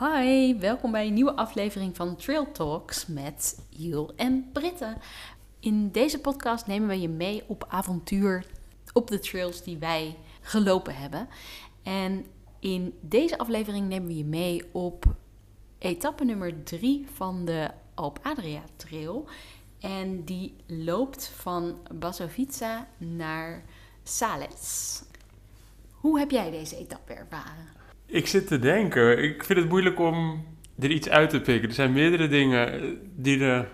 Hi, welkom bij een nieuwe aflevering van Trail Talks met Jul en Britta. In deze podcast nemen we je mee op avontuur op de trails die wij gelopen hebben. En in deze aflevering nemen we je mee op etappe nummer 3 van de Alp Adria Trail. En die loopt van Basovitsa naar Sales. Hoe heb jij deze etappe ervaren? Ik zit te denken. Ik vind het moeilijk om er iets uit te pikken. Er zijn meerdere dingen die, de,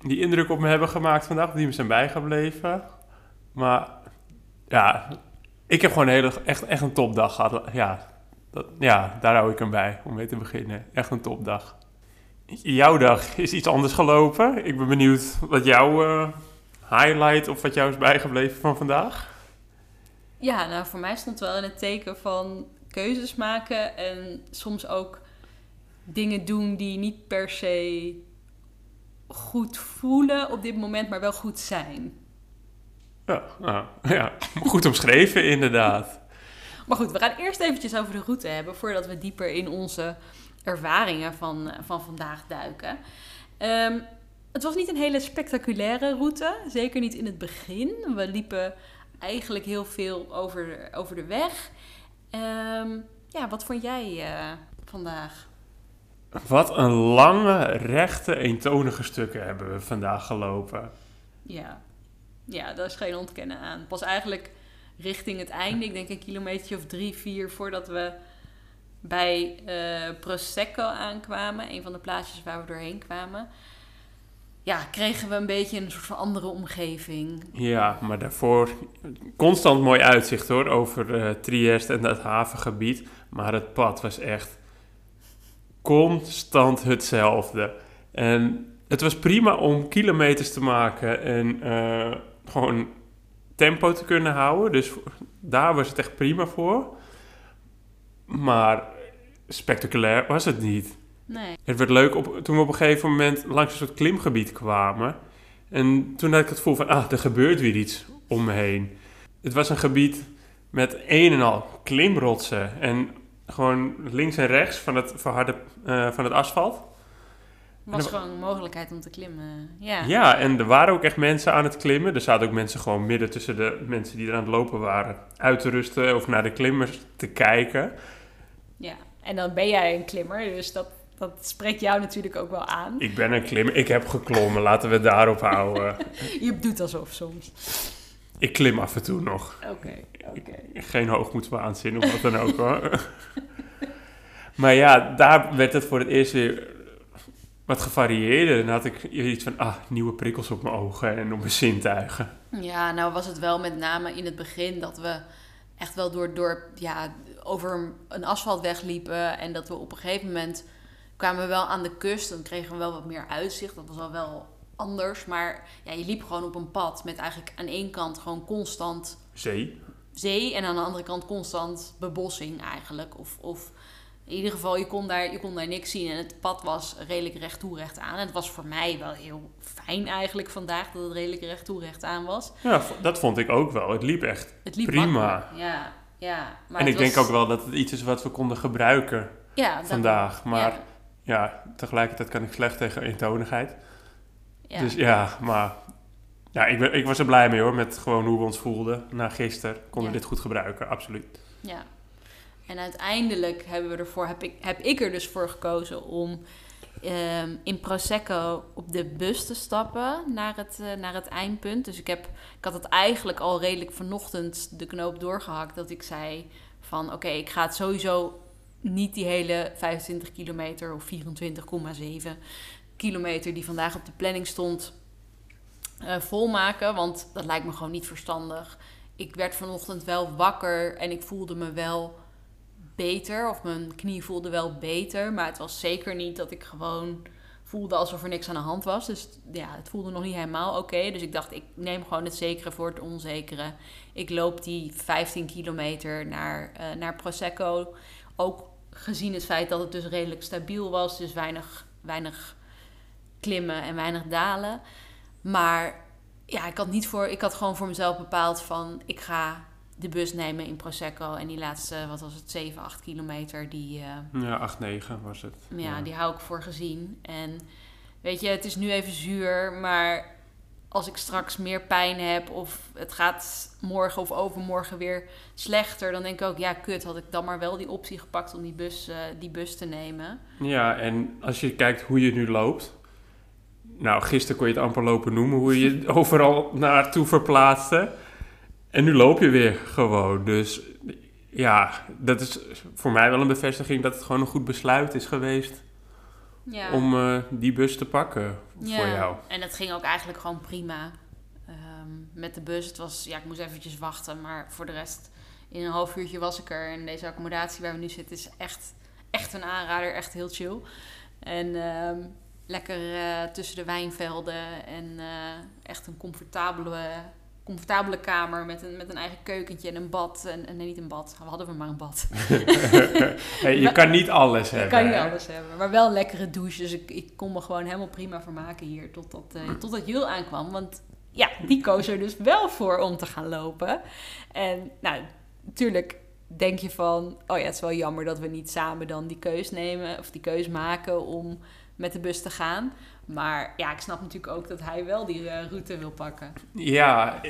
die indruk op me hebben gemaakt vandaag, die me zijn bijgebleven. Maar ja, ik heb gewoon een hele, echt, echt een topdag gehad. Ja, dat, ja, daar hou ik hem bij om mee te beginnen. Echt een topdag. Jouw dag is iets anders gelopen. Ik ben benieuwd wat jouw uh, highlight of wat jou is bijgebleven van vandaag. Ja, nou voor mij stond wel in het teken van keuzes maken en soms ook dingen doen die niet per se goed voelen op dit moment, maar wel goed zijn. Ja, nou, ja. goed omschreven inderdaad. Maar goed, we gaan eerst eventjes over de route hebben voordat we dieper in onze ervaringen van, van vandaag duiken. Ehm, het was niet een hele spectaculaire route, zeker niet in het begin. We liepen eigenlijk heel veel over, over de weg. Ehm, ja, wat vond jij uh, vandaag? Wat een lange, rechte, eentonige stukken hebben we vandaag gelopen. Ja, ja daar is geen ontkennen aan. Pas eigenlijk richting het einde, ik denk een kilometer of drie, vier voordat we bij uh, Prosecco aankwamen, een van de plaatsjes waar we doorheen kwamen ja, kregen we een beetje een soort van andere omgeving. Ja, maar daarvoor constant mooi uitzicht hoor, over uh, Trieste en dat havengebied. Maar het pad was echt constant hetzelfde. En het was prima om kilometers te maken en uh, gewoon tempo te kunnen houden. Dus daar was het echt prima voor. Maar spectaculair was het niet. Nee. Het werd leuk op, toen we op een gegeven moment langs een soort klimgebied kwamen. En toen had ik het gevoel van, ah, er gebeurt weer iets om me heen. Het was een gebied met een en al klimrotsen. En gewoon links en rechts van het, verharde, uh, van het asfalt. was gewoon een mogelijkheid om te klimmen, ja. Ja, en er waren ook echt mensen aan het klimmen. Er zaten ook mensen gewoon midden tussen de mensen die er aan het lopen waren... uit te rusten of naar de klimmers te kijken. Ja, en dan ben jij een klimmer, dus dat dat spreekt jou natuurlijk ook wel aan. Ik ben een klimmer. Ik heb geklommen. Laten we het daarop houden. je doet alsof soms. Ik klim af en toe nog. Oké, oké. Geen hoogmoedswaanzin of wat dan ook hoor. maar ja, daar werd het voor het eerst weer wat gevarieerder. Dan had ik iets van, ah, nieuwe prikkels op mijn ogen en op mijn zintuigen. Ja, nou was het wel met name in het begin dat we echt wel door, door ja, over een asfaltweg liepen. En dat we op een gegeven moment kwamen we wel aan de kust. Dan kregen we wel wat meer uitzicht. Dat was al wel anders. Maar ja, je liep gewoon op een pad met eigenlijk aan één kant gewoon constant... Zee. Zee en aan de andere kant constant bebossing eigenlijk. Of, of in ieder geval, je kon, daar, je kon daar niks zien. En het pad was redelijk recht toe recht aan. En het was voor mij wel heel fijn eigenlijk vandaag dat het redelijk recht toe recht aan was. Ja, dat vond ik ook wel. Het liep echt het liep prima. Ja, ja. Maar en ik denk ook wel dat het iets is wat we konden gebruiken ja, vandaag. Maar ja, tegelijkertijd kan ik slecht tegen eentonigheid. Ja. Dus ja, maar ja, ik, ben, ik was er blij mee hoor, met gewoon hoe we ons voelden na gisteren. Konden we dit goed gebruiken, absoluut. Ja, en uiteindelijk hebben we ervoor, heb, ik, heb ik er dus voor gekozen om um, in Prosecco op de bus te stappen naar het, uh, naar het eindpunt. Dus ik, heb, ik had het eigenlijk al redelijk vanochtend de knoop doorgehakt dat ik zei van oké, ik ga het sowieso niet die hele 25 kilometer of 24,7 kilometer die vandaag op de planning stond uh, volmaken. Want dat lijkt me gewoon niet verstandig. Ik werd vanochtend wel wakker en ik voelde me wel beter. Of mijn knie voelde wel beter. Maar het was zeker niet dat ik gewoon voelde alsof er niks aan de hand was. Dus ja, het voelde nog niet helemaal oké. Dus ik dacht, ik neem gewoon het zekere voor het onzekere. Ik loop die 15 kilometer naar, uh, naar Prosecco. Ook gezien het feit dat het dus redelijk stabiel was. Dus weinig, weinig klimmen en weinig dalen. Maar ja, ik had, niet voor, ik had gewoon voor mezelf bepaald van... ik ga de bus nemen in Prosecco. En die laatste, wat was het, 7, 8 kilometer, die, eh, Ja, 8, 9 was het. ja, die hou ik voor gezien. En weet je, het is nu even zuur, maar als ik straks meer pijn heb of het gaat morgen of overmorgen weer slechter, dan denk ik ook, ja, kut, had ik dan maar wel die optie gepakt om die bus, eh, die bus te nemen. Ja, en als je kijkt hoe je nu loopt. Nou, gisteren kon je het amper lopen noemen, hoe je je overal naartoe verplaatste. En nu loop je weer gewoon. Dus ja, dat is voor mij wel een bevestiging dat het gewoon een goed besluit is geweest Ja. om eh, die bus te pakken Ja, voor jou. En het ging ook eigenlijk gewoon prima. Ehm, met de bus, het was, ja, ik moest eventjes wachten, maar voor de rest, in een half uurtje was ik er. En deze accommodatie waar we nu zitten is echt, echt een aanrader, echt heel chill. En ehm, lekker eh, tussen de wijnvelden en eh, echt een comfortabele, comfortabele kamer met een, met een eigen keukentje en een bad. En, en nee, niet een bad, we hadden we maar een bad. Hey, je kan niet alles hebben. kan niet hè? alles hebben. Maar wel lekkere douche. Dus ik, ik kon me gewoon helemaal prima vermaken hier. Totdat, eh totdat Jul aankwam. Want ja, die koos er dus wel voor om te gaan lopen. En nou, natuurlijk denk je van... Oh ja, het is wel jammer dat we niet samen dan die keus nemen. Of die keus maken om met de bus te gaan. Maar ja, ik snap natuurlijk ook dat hij wel die eh, route wil pakken. Ja,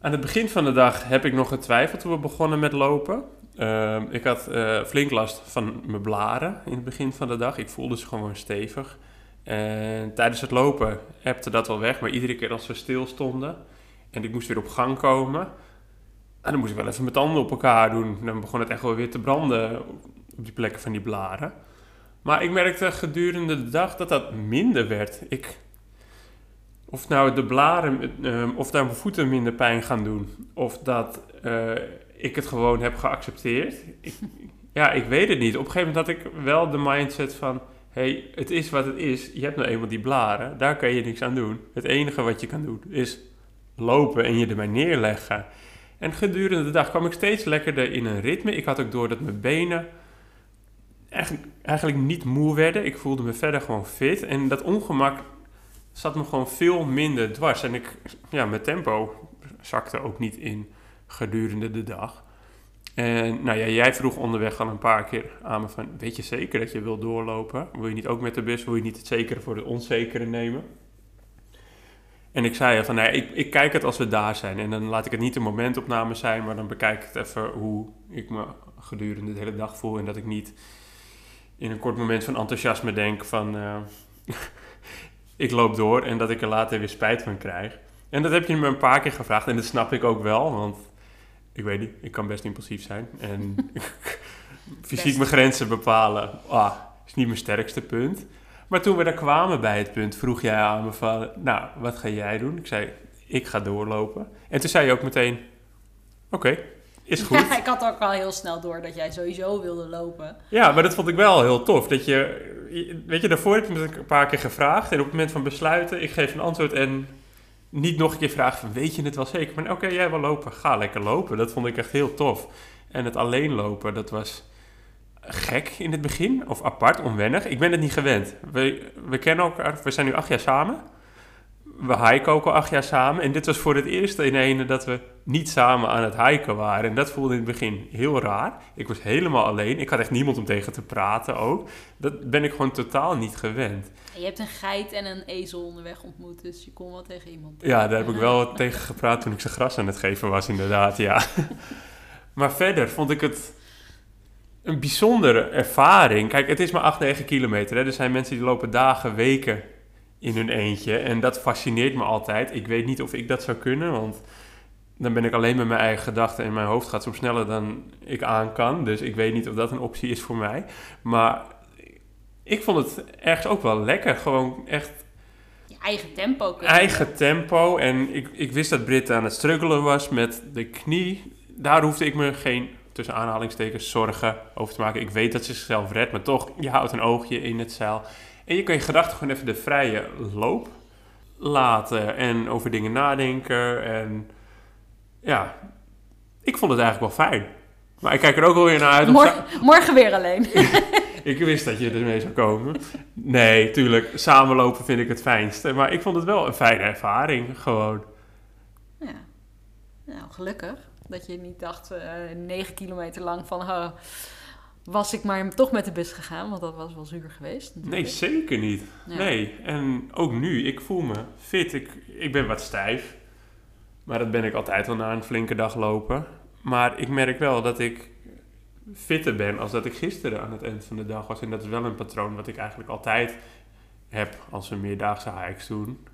aan het begin van de dag heb ik nog getwijfeld toen we begonnen met lopen. Ehm, ik had eh, flink last van mijn blaren in het begin van de dag. Ik voelde ze gewoon stevig. En tijdens het lopen hebte dat wel weg, maar iedere keer als we stil stonden en ik moest weer op gang komen, en dan moest ik wel even mijn tanden op elkaar doen. Dan begon het echt wel weer te branden op die plekken van die blaren. Maar ik merkte gedurende de dag dat dat minder werd. Ik, of nou de blaren, eh, of daar mijn voeten minder pijn gaan doen. Of dat eh, ik het gewoon heb geaccepteerd. Ik, ja, ik weet het niet. Op een gegeven moment had ik wel de mindset van... hey, het is wat het is. Je hebt nou eenmaal die blaren. Daar kan je niks aan doen. Het enige wat je kan doen is lopen en je erbij neerleggen. En gedurende de dag kwam ik steeds lekkerder in een ritme. Ik had ook door dat mijn benen eigenlijk, eigenlijk niet moe werden. Ik voelde me verder gewoon fit. En dat ongemak zat me gewoon veel minder dwars. En ik, ja, mijn tempo zakte ook niet in gedurende de dag. En nou ja, jij vroeg onderweg al een paar keer aan me van... weet je zeker dat je wil doorlopen? Wil je niet ook met de bus? Wil je niet het zekere voor het onzekere nemen? En ik zei van, nee, ik, ik kijk het als we daar zijn. En dan laat ik het niet een momentopname zijn... maar dan bekijk ik het even hoe ik me gedurende de hele dag voel... en dat ik niet in een kort moment van enthousiasme denk van... eh, ik loop door en dat ik er later weer spijt van krijg. En dat heb je me een paar keer gevraagd en dat snap ik ook wel, want ik weet niet, ik kan best impulsief zijn. En fysiek Best. mijn grenzen bepalen, ah, is niet mijn sterkste punt. Maar toen we daar kwamen bij het punt, vroeg jij aan me van, nou, wat ga jij doen? Ik zei, ik ga doorlopen. En toen zei je ook meteen, oké, is goed. Ja, ik had ook al heel snel door dat jij sowieso wilde lopen. Ja, maar dat vond ik wel heel tof. Dat je, weet je, daarvoor heb je me een paar keer gevraagd. En op het moment van besluiten, ik geef een antwoord en niet nog een keer vragen van, weet je het wel zeker? Maar oké, jij wil lopen, ga lekker lopen. Dat vond ik echt heel tof. En het alleen lopen, dat was gek in het begin. Of apart, onwennig. Ik ben het niet gewend. We, we kennen elkaar, we zijn nu acht jaar samen. We hiken ook al acht jaar samen. En dit was voor het eerst in ene dat we niet samen aan het hiken waren. En dat voelde in het begin heel raar. Ik was helemaal alleen. Ik had echt niemand om tegen te praten ook. Dat ben ik gewoon totaal niet gewend. En je hebt een geit en een ezel onderweg ontmoet, dus je kon wel tegen iemand. Ja, daar heb ik wel tegen gepraat toen ik ze gras aan het geven was, inderdaad, ja. Maar verder vond ik het een bijzondere ervaring. Kijk, het is maar 8, 9 kilometer. Hè. Er zijn mensen die lopen dagen, weken in hun eentje. En dat fascineert me altijd. Ik weet niet of ik dat zou kunnen, want dan ben ik alleen met mijn eigen gedachten en mijn hoofd gaat soms sneller dan ik aan kan. Dus ik weet niet of dat een optie is voor mij. Maar ik vond het ergens ook wel lekker. Gewoon echt Je eigen tempo kunnen. eigen tempo. En ik, ik wist dat Britt aan het struggelen was met de knie. Daar hoefde ik me geen, tussen aanhalingstekens, zorgen over te maken. Ik weet dat ze zichzelf redt, maar toch, je houdt een oogje in het zeil. En je kan je gedachten gewoon even de vrije loop laten en over dingen nadenken. En ja, ik vond het eigenlijk wel fijn. Maar ik kijk er ook wel weer naar uit. Morgen, morgen weer alleen. ik wist dat je ermee zou komen. Nee, tuurlijk, samenlopen vind ik het fijnste. Maar ik vond het wel een fijne ervaring, gewoon. ja. Nou, gelukkig. Dat je niet dacht, eh negen kilometer lang van... Oh, was ik maar toch met de bus gegaan, want dat was wel zuur geweest. Nee, zeker niet. Ja. Nee, en ook nu, ik voel me fit. Ik, ik ben wat stijf. Maar dat ben ik altijd wel na een flinke dag lopen. Maar ik merk wel dat ik fitter ben als dat ik gisteren aan het eind van de dag was. En dat is wel een patroon wat ik eigenlijk altijd heb als we meerdaagse hikes doen.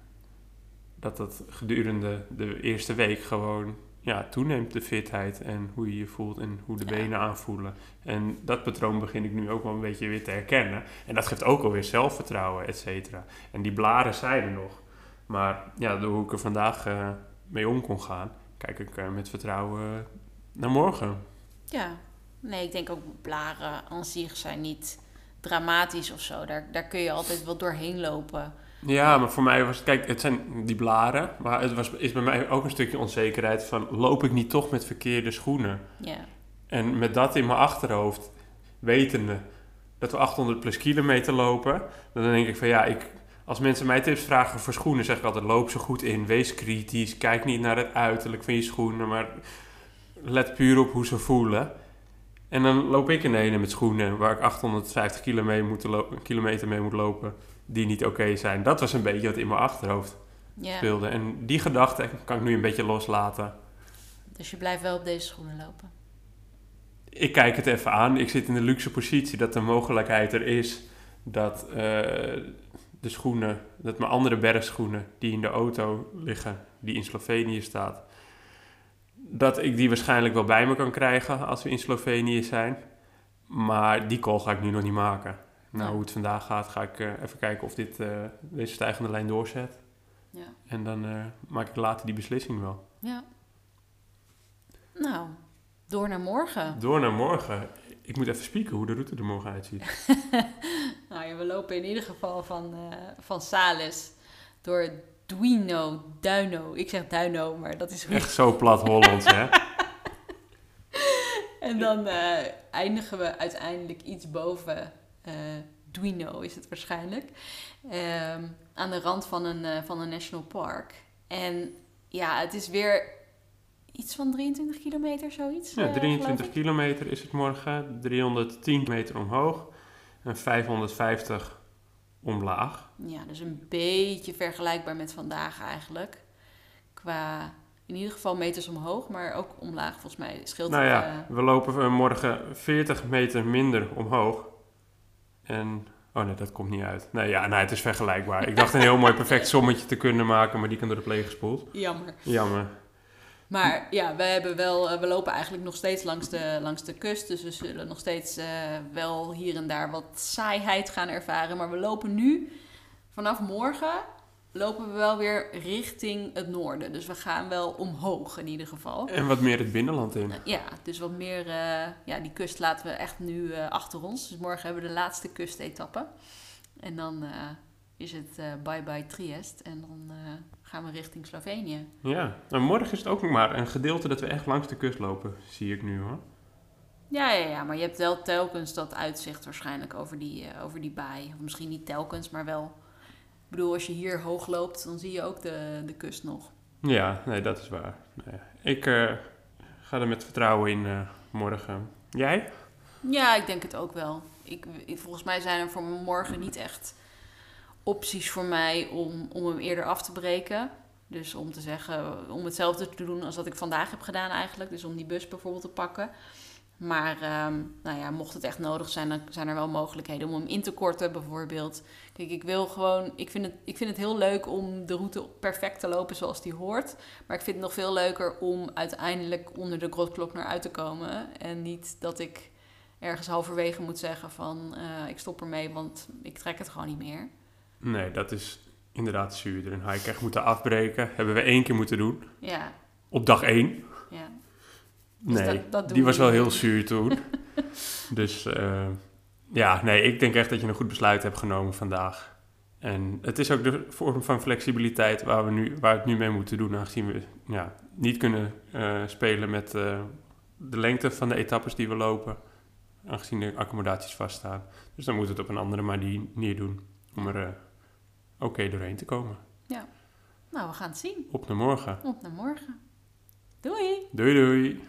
Dat dat gedurende de eerste week gewoon ja, toeneemt, de fitheid en hoe je je voelt en hoe de Ja. benen aanvoelen. En dat patroon begin ik nu ook wel een beetje weer te herkennen. En dat geeft ook alweer zelfvertrouwen, et cetera. En die blaren zijn er nog. Maar ja, door hoe ik er vandaag eh, mee om kon gaan, kijk ik eh, met vertrouwen naar morgen. Ja, nee, ik denk ook blaren aan zich zijn niet dramatisch of zo. Daar, daar kun je altijd wel doorheen lopen. Ja, maar voor mij was het, kijk, het zijn die blaren, maar het was, is bij mij ook een stukje onzekerheid van, loop ik niet toch met verkeerde schoenen? Ja, En met dat in mijn achterhoofd, wetende dat we 800 plus kilometer lopen, dan denk ik van ja, ik, als mensen mij tips vragen voor schoenen, zeg ik altijd loop zo goed in, wees kritisch, kijk niet naar het uiterlijk van je schoenen, maar let puur op hoe ze voelen. En dan loop ik in ene met schoenen waar ik 850 kilometer, moet lo- kilometer mee moet lopen, die niet oké zijn. Dat was een beetje wat in mijn achterhoofd speelde. En die gedachte kan ik nu een beetje loslaten. Dus je blijft wel op deze schoenen lopen. ik kijk het even aan. Ik zit in de luxe positie dat de mogelijkheid er is dat eh, de schoenen, dat mijn andere bergschoenen die in de auto liggen, die in Slovenië staat, dat ik die waarschijnlijk wel bij me kan krijgen als we in Slovenië zijn. Maar die call ga ik nu nog niet maken. Nou, Ja. hoe het vandaag gaat, ga ik eh, even kijken of dit, eh, deze stijgende lijn doorzet. Ja. En dan eh, maak ik later die beslissing wel. ja. Nou, door naar morgen. Door naar morgen. Ik moet even spieken hoe de route er morgen uitziet. Nou ja, we lopen in ieder geval van, van Sales door Duino, Duino. Ik zeg Duino, maar dat is Echt zo plat Hollands, hè? En dan eh, eindigen we uiteindelijk iets boven eh Duino, is het waarschijnlijk. Ehm, aan de rand van een, eh, van een national park. En ja, het is weer iets van 23 kilometer, zoiets. Ja, eh, 23 geloof ik. kilometer is het morgen, 310 meter omhoog en 550 omlaag. Ja, dus een beetje vergelijkbaar met vandaag eigenlijk. Qua in ieder geval meters omhoog, maar ook omlaag volgens mij scheelt Nou het. ja, eh, we lopen morgen 40 meter minder omhoog. En, oh nee, dat komt niet uit. Nee, ja, nou, het is vergelijkbaar. Ik dacht een heel mooi perfect sommetje te kunnen maken, maar die kan door de pleeg gespoeld. jammer. Jammer. Maar ja, we, hebben wel, eh, we lopen eigenlijk nog steeds langs de, langs de kust. Dus we zullen nog steeds eh, wel hier en daar wat saaiheid gaan ervaren. Maar we lopen nu, vanaf morgen, lopen we wel weer richting het noorden. Dus we gaan wel omhoog in ieder geval. En wat meer het binnenland in. Ja, dus wat meer, eh, ja, die kust laten we echt nu achter ons. Dus morgen hebben we de laatste kustetappe. En dan is het eh, bye-bye Triest. En dan eh, gaan we richting Slovenië. Ja, nou, morgen is het ook nog maar een gedeelte dat we echt langs de kust lopen, zie ik nu hoor. Ja, ja, ja, maar je hebt wel telkens dat uitzicht waarschijnlijk over die, eh, over die baai. Of misschien niet telkens, maar wel. Ik bedoel, als je hier hoog loopt, dan zie je ook de, de kust nog. Ja, nee, dat is waar. Nee, ik ga er met vertrouwen in morgen. Jij? Ja, ik denk het ook wel. Ik, ik- volgens mij zijn er voor morgen niet echt opties voor mij om, om hem eerder af te breken. Dus om te zeggen, om hetzelfde te doen als wat ik vandaag heb gedaan eigenlijk. Dus om die bus bijvoorbeeld te pakken. Maar ehm, nou ja, mocht het echt nodig zijn, dan zijn er wel mogelijkheden om hem in te korten bijvoorbeeld. Kijk, ik wil gewoon, ik vind het, ik vind het heel leuk om de route perfect te lopen zoals die hoort. Maar ik vind het nog veel leuker om uiteindelijk onder de grotklok naar uit te komen. En niet dat ik ergens halverwege moet zeggen van eh, ik stop ermee, want ik trek het gewoon niet meer. Nee, dat is inderdaad zuurder. Een hike echt moeten afbreken. Hebben we één keer moeten doen. Ja, Op dag één. ja. Dus Nee, dat- dat die was wel heel zuur toen. dus eh, ja, nee, ik denk echt dat je een goed besluit hebt genomen vandaag. En het is ook de vorm van flexibiliteit waar we, nu, waar we het nu mee moeten doen. Aangezien we ja, niet kunnen eh, spelen met eh, de lengte van de etappes die we lopen. Aangezien de accommodaties vaststaan. Dus dan moeten we het op een andere manier doen. Om er oké doorheen te komen. Nou, we gaan het zien. Op naar morgen. Op naar morgen. Doei! Doei doei.